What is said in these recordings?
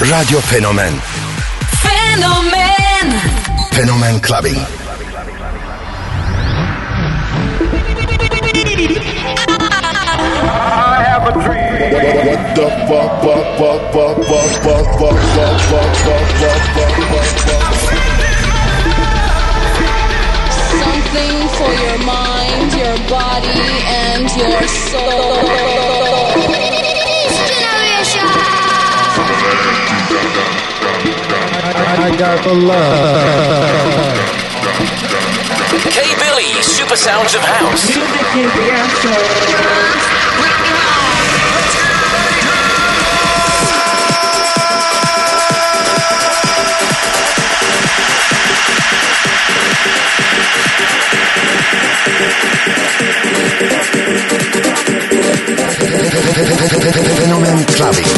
Radio Fenomen Fenomen Fenomen Clubbing. I have a dream. What the fuck, fuck, fuck, fuck, fuck, fuck, fuck, fuck, fuck, fuck, fuck, fuck, fuck, fuck. Something for your mind, your body, and your soul. Got the love. K Billy, Super Sounds of House. Fenomen Clubbing.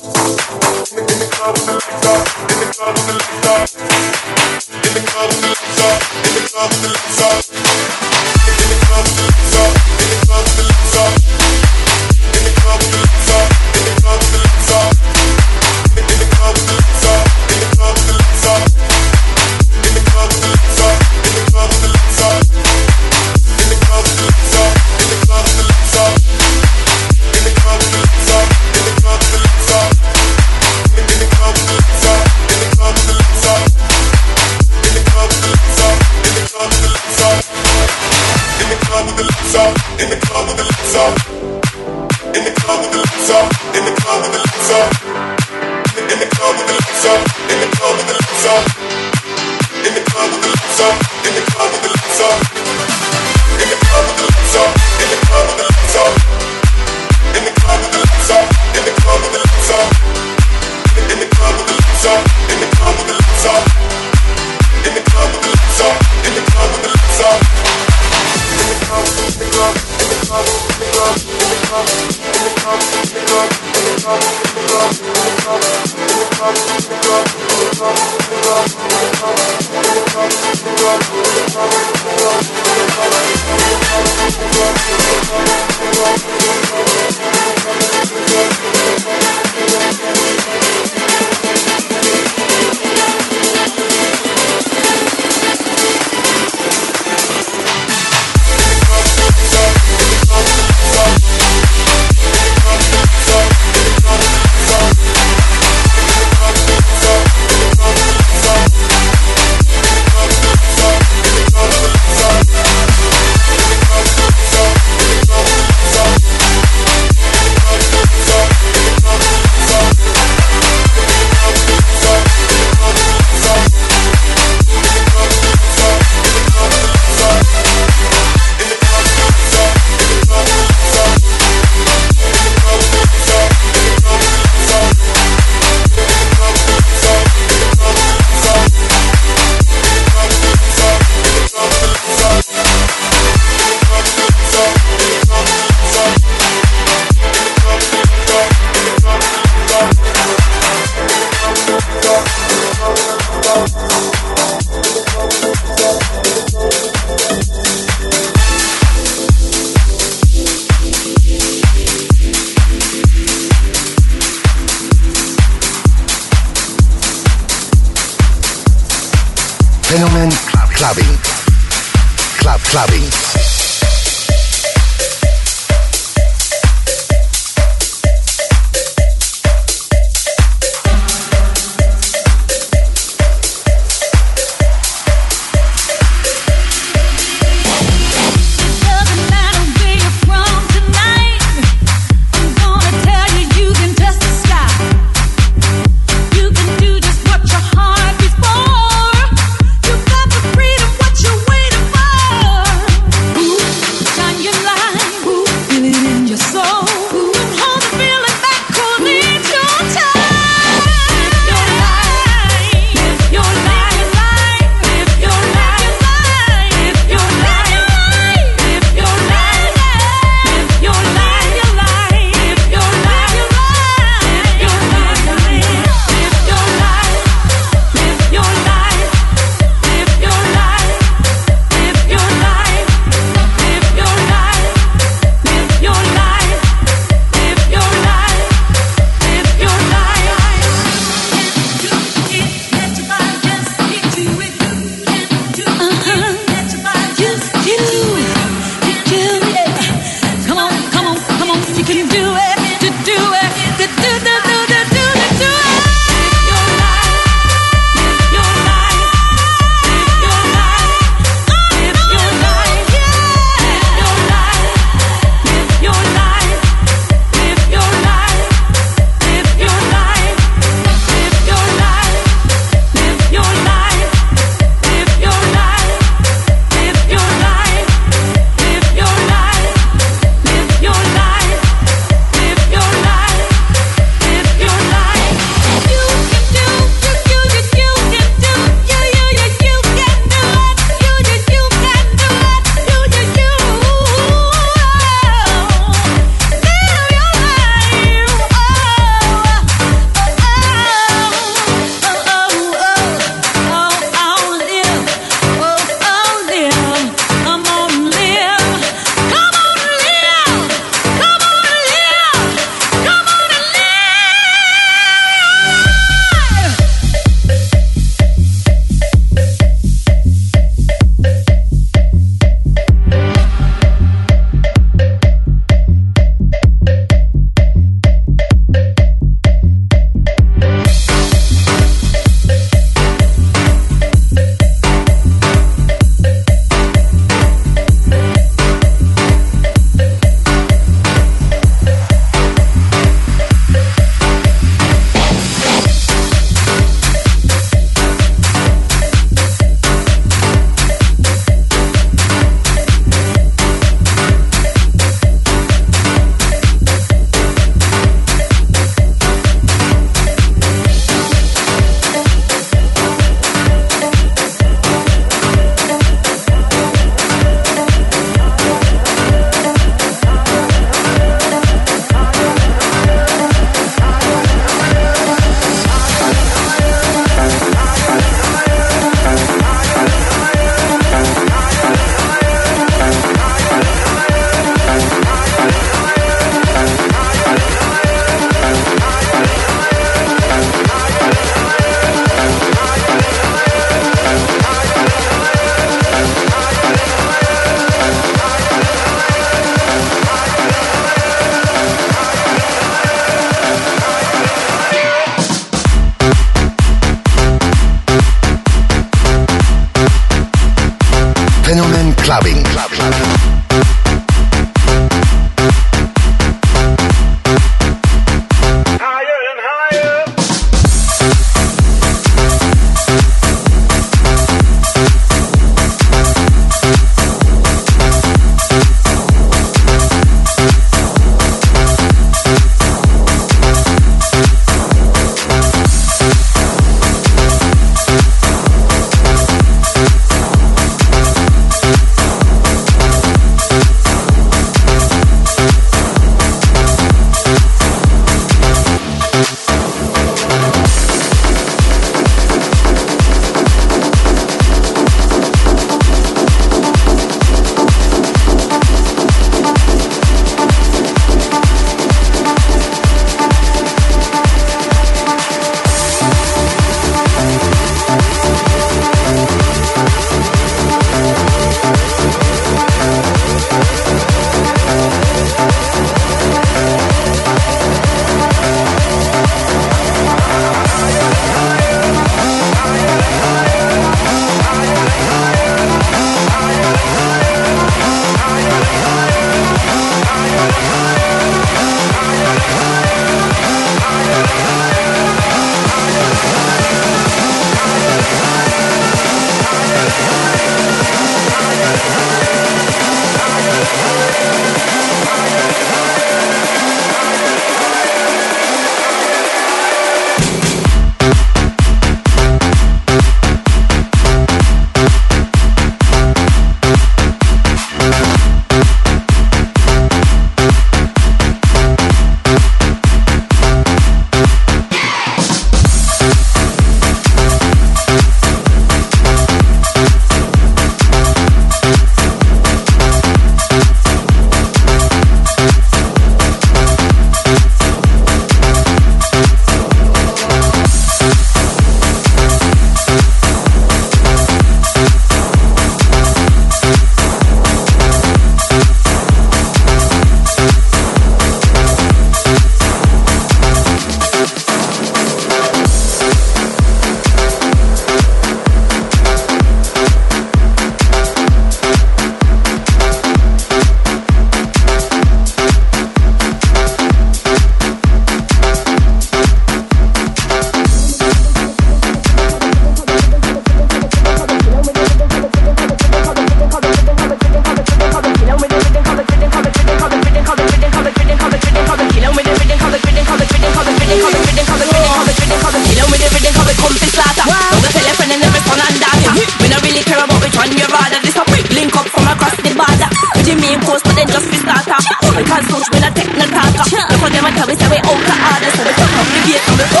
being forced, but then just be starter. Because coach, when I take no talker. Look them and tell me, say we out to order, so we fuck up the gate and we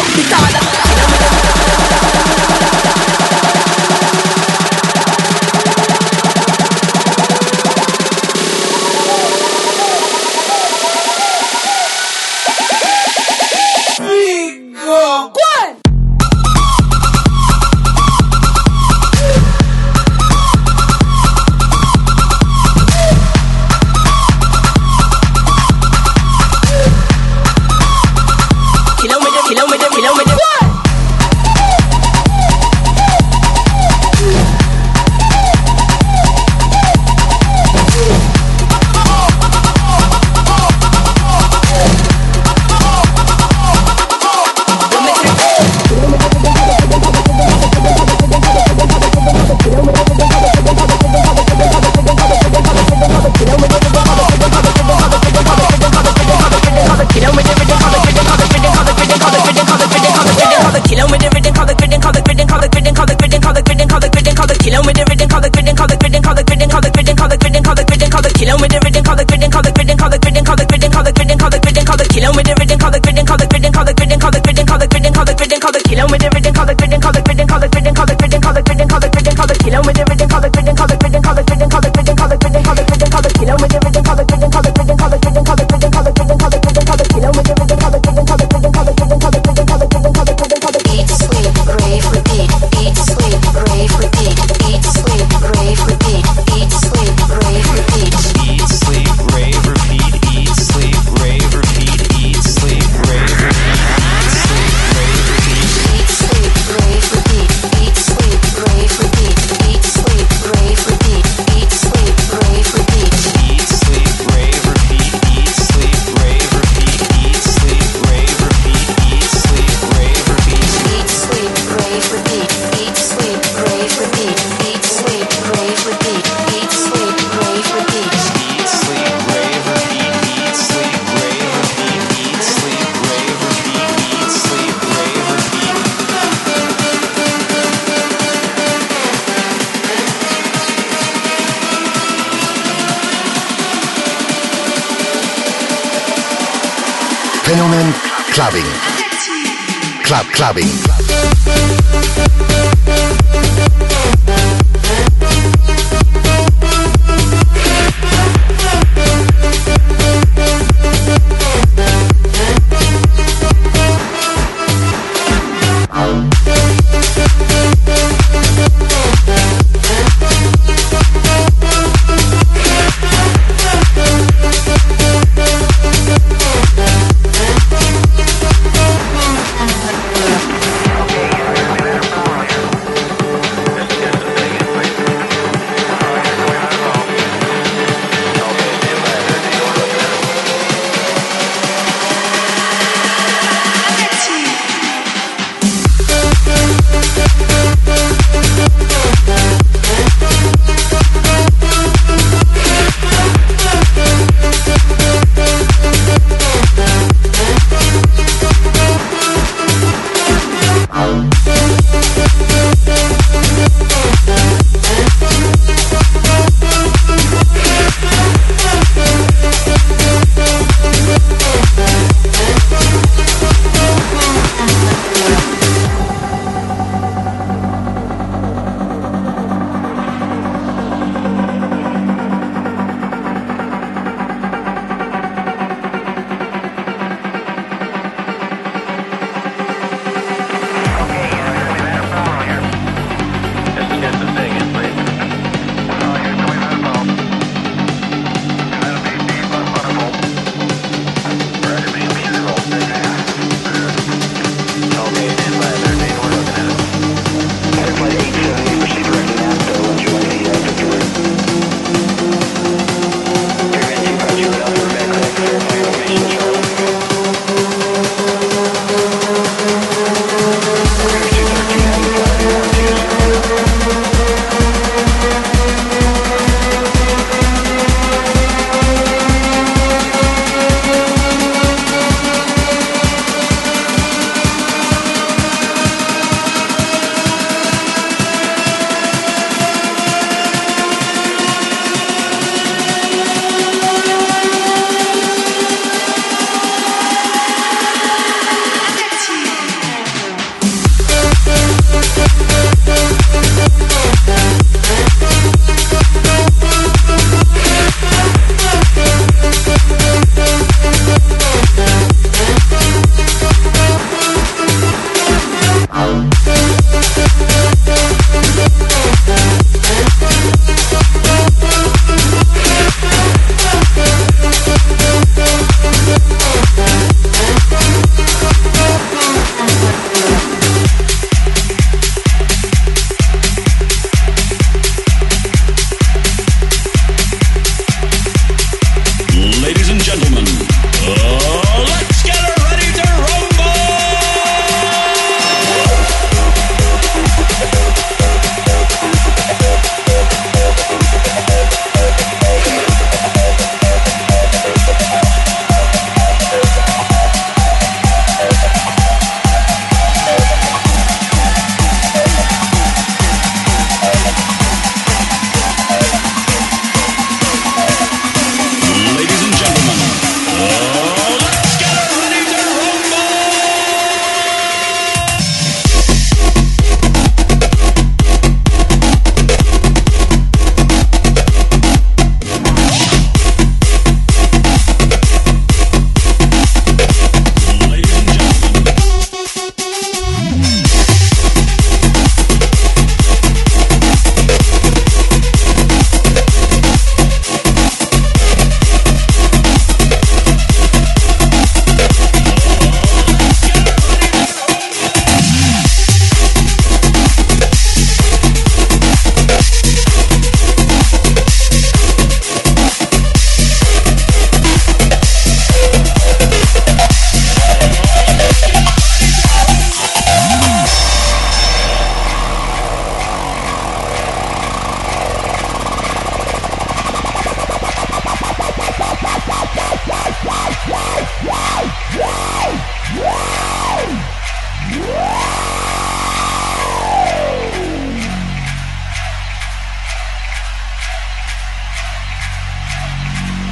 Club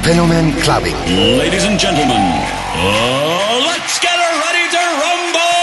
Fenomen Clubbing. Ladies and gentlemen, uh, let's get ready to rumble!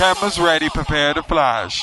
Cameras ready, prepare to flash.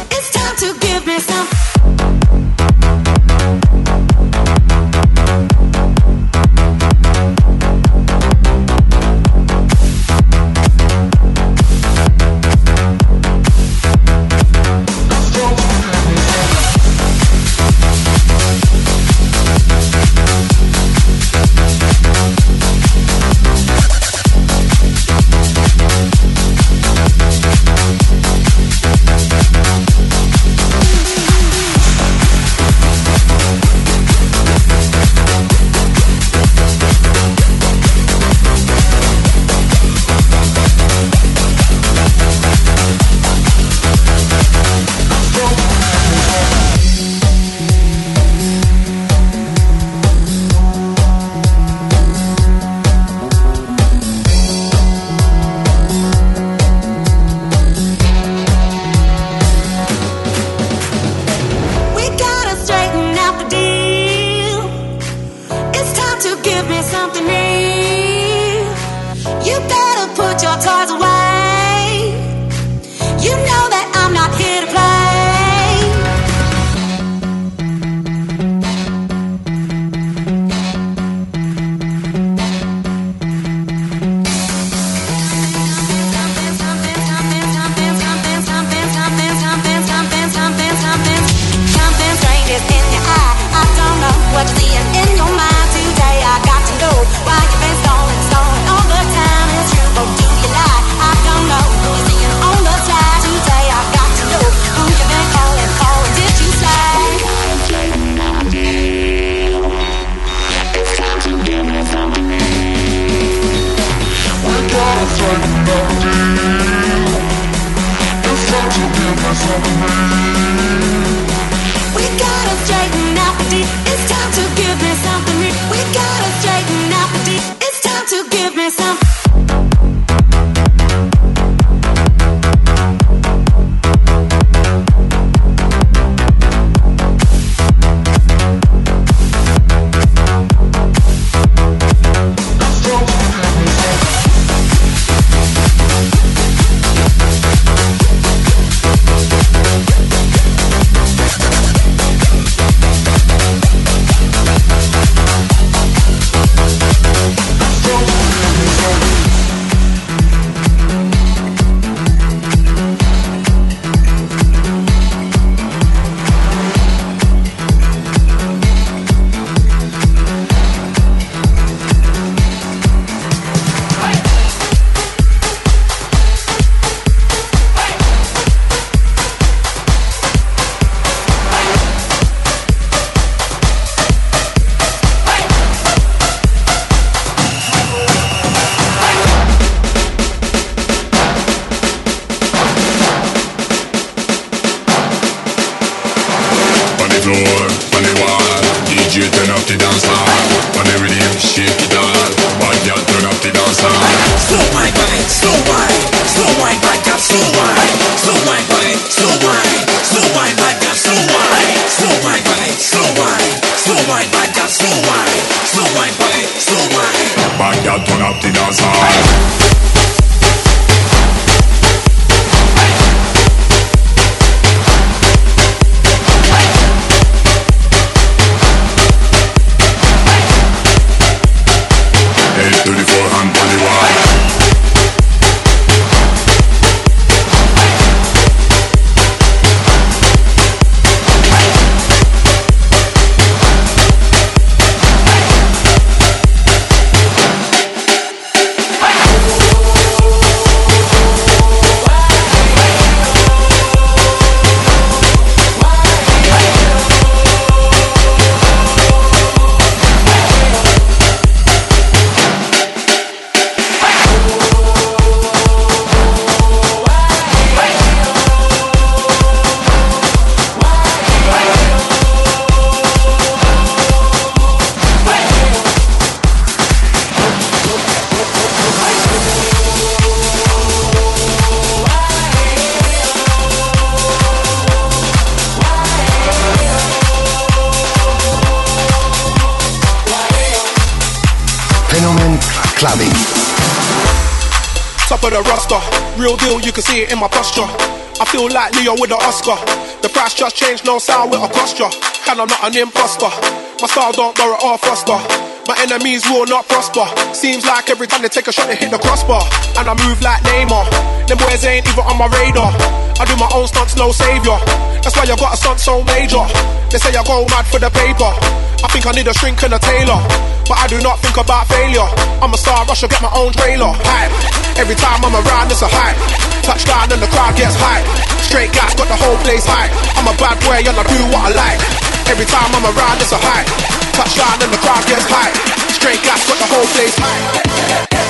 With an Oscar. The price just changed, no sound with a posture. And I'm not an imposter. My style don't borrow or foster. My enemies will not prosper. Seems like every time they take a shot, they hit the crossbar. And I move like Neymar. Them boys ain't even on my radar. I do my own stunts, no savior. That's why I got a stunt so major. They say I go mad for the paper. I think I need a shrink and a tailor. But I do not think about failure. I'm a star, I should get my own trailer. Hype. Every time I'm around, it's a hype. Touchdown and the crowd gets hype. Straight gas, got the whole place hype. I'm a bad boy and I do what I like. Every time I'm around, it's a hype. Touchdown and the crowd gets hype. Straight gas, got the whole place hype.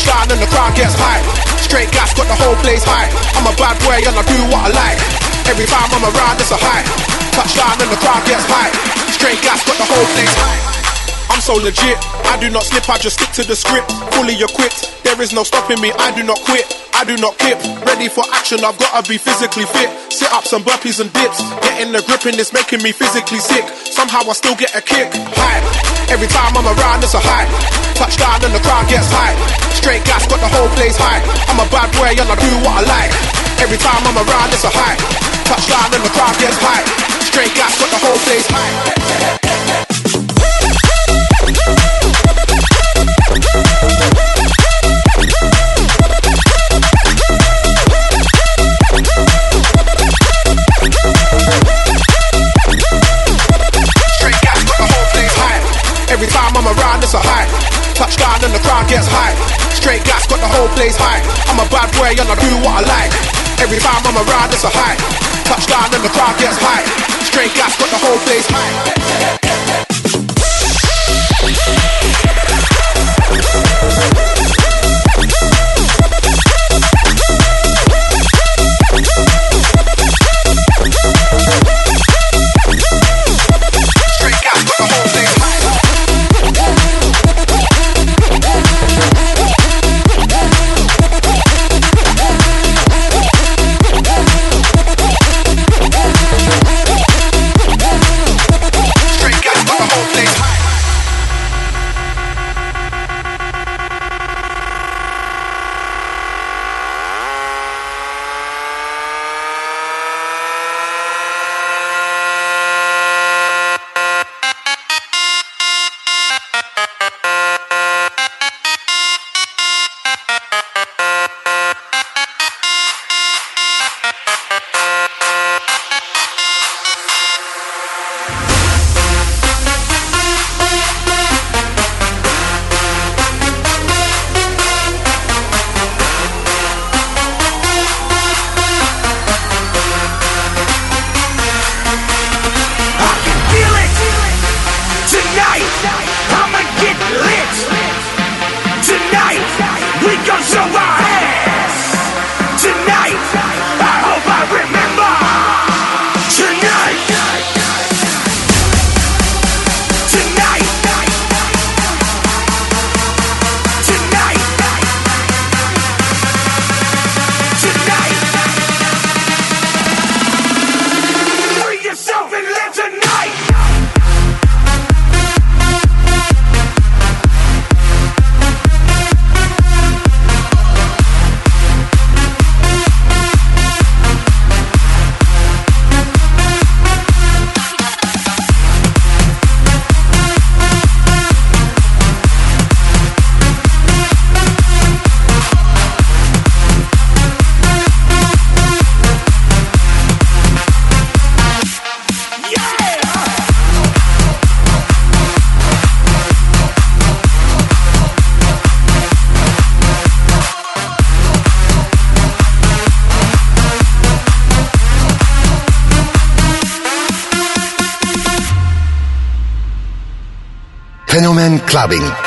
Touchdown and the crowd gets hype. Straight gas, got the whole place hype. I'm a bad boy and I do what I like. Every time I'm around, it's a hype. Touchdown and the crowd gets hype. Straight gas, got the whole place hype. I'm so legit. I do not slip, I just stick to the script. Fully equipped. There is no stopping me, I do not quit. I do not kip. Ready for action, I've gotta be physically fit. Sit ups and burpees and dips. Getting the grip and it's making me physically sick. Somehow I still get a kick. Hype. Every time I'm around, it's a hype. Touchdown and the crowd gets hype. Straight gas, got the whole place hype. I'm a bad boy and I do what I like. Every time I'm around, it's a hype. Touchdown and the crowd gets hype. Straight gas, got the whole place hype. Touchdown and the crowd gets high. Straight gas, got the whole place high. I'm a bad boy and I do what I like. Every time I'm around, it's a hype. Touchdown and the crowd gets high. Straight gas, got the whole place hype. Clubbing.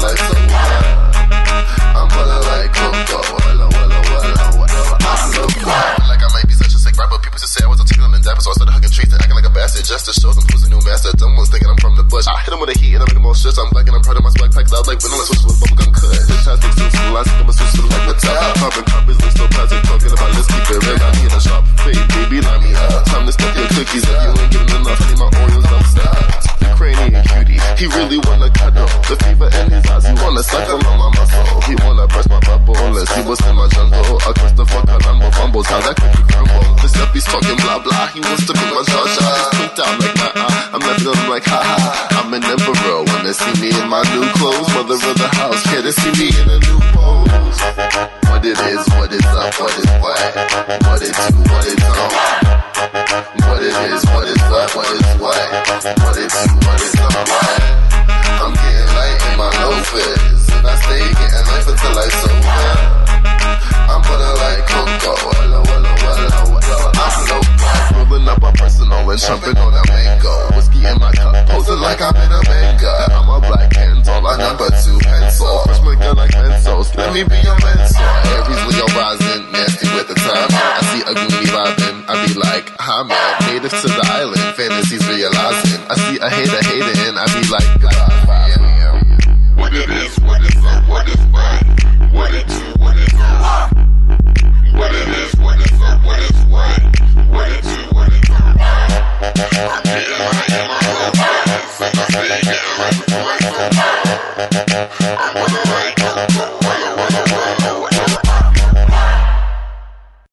Like until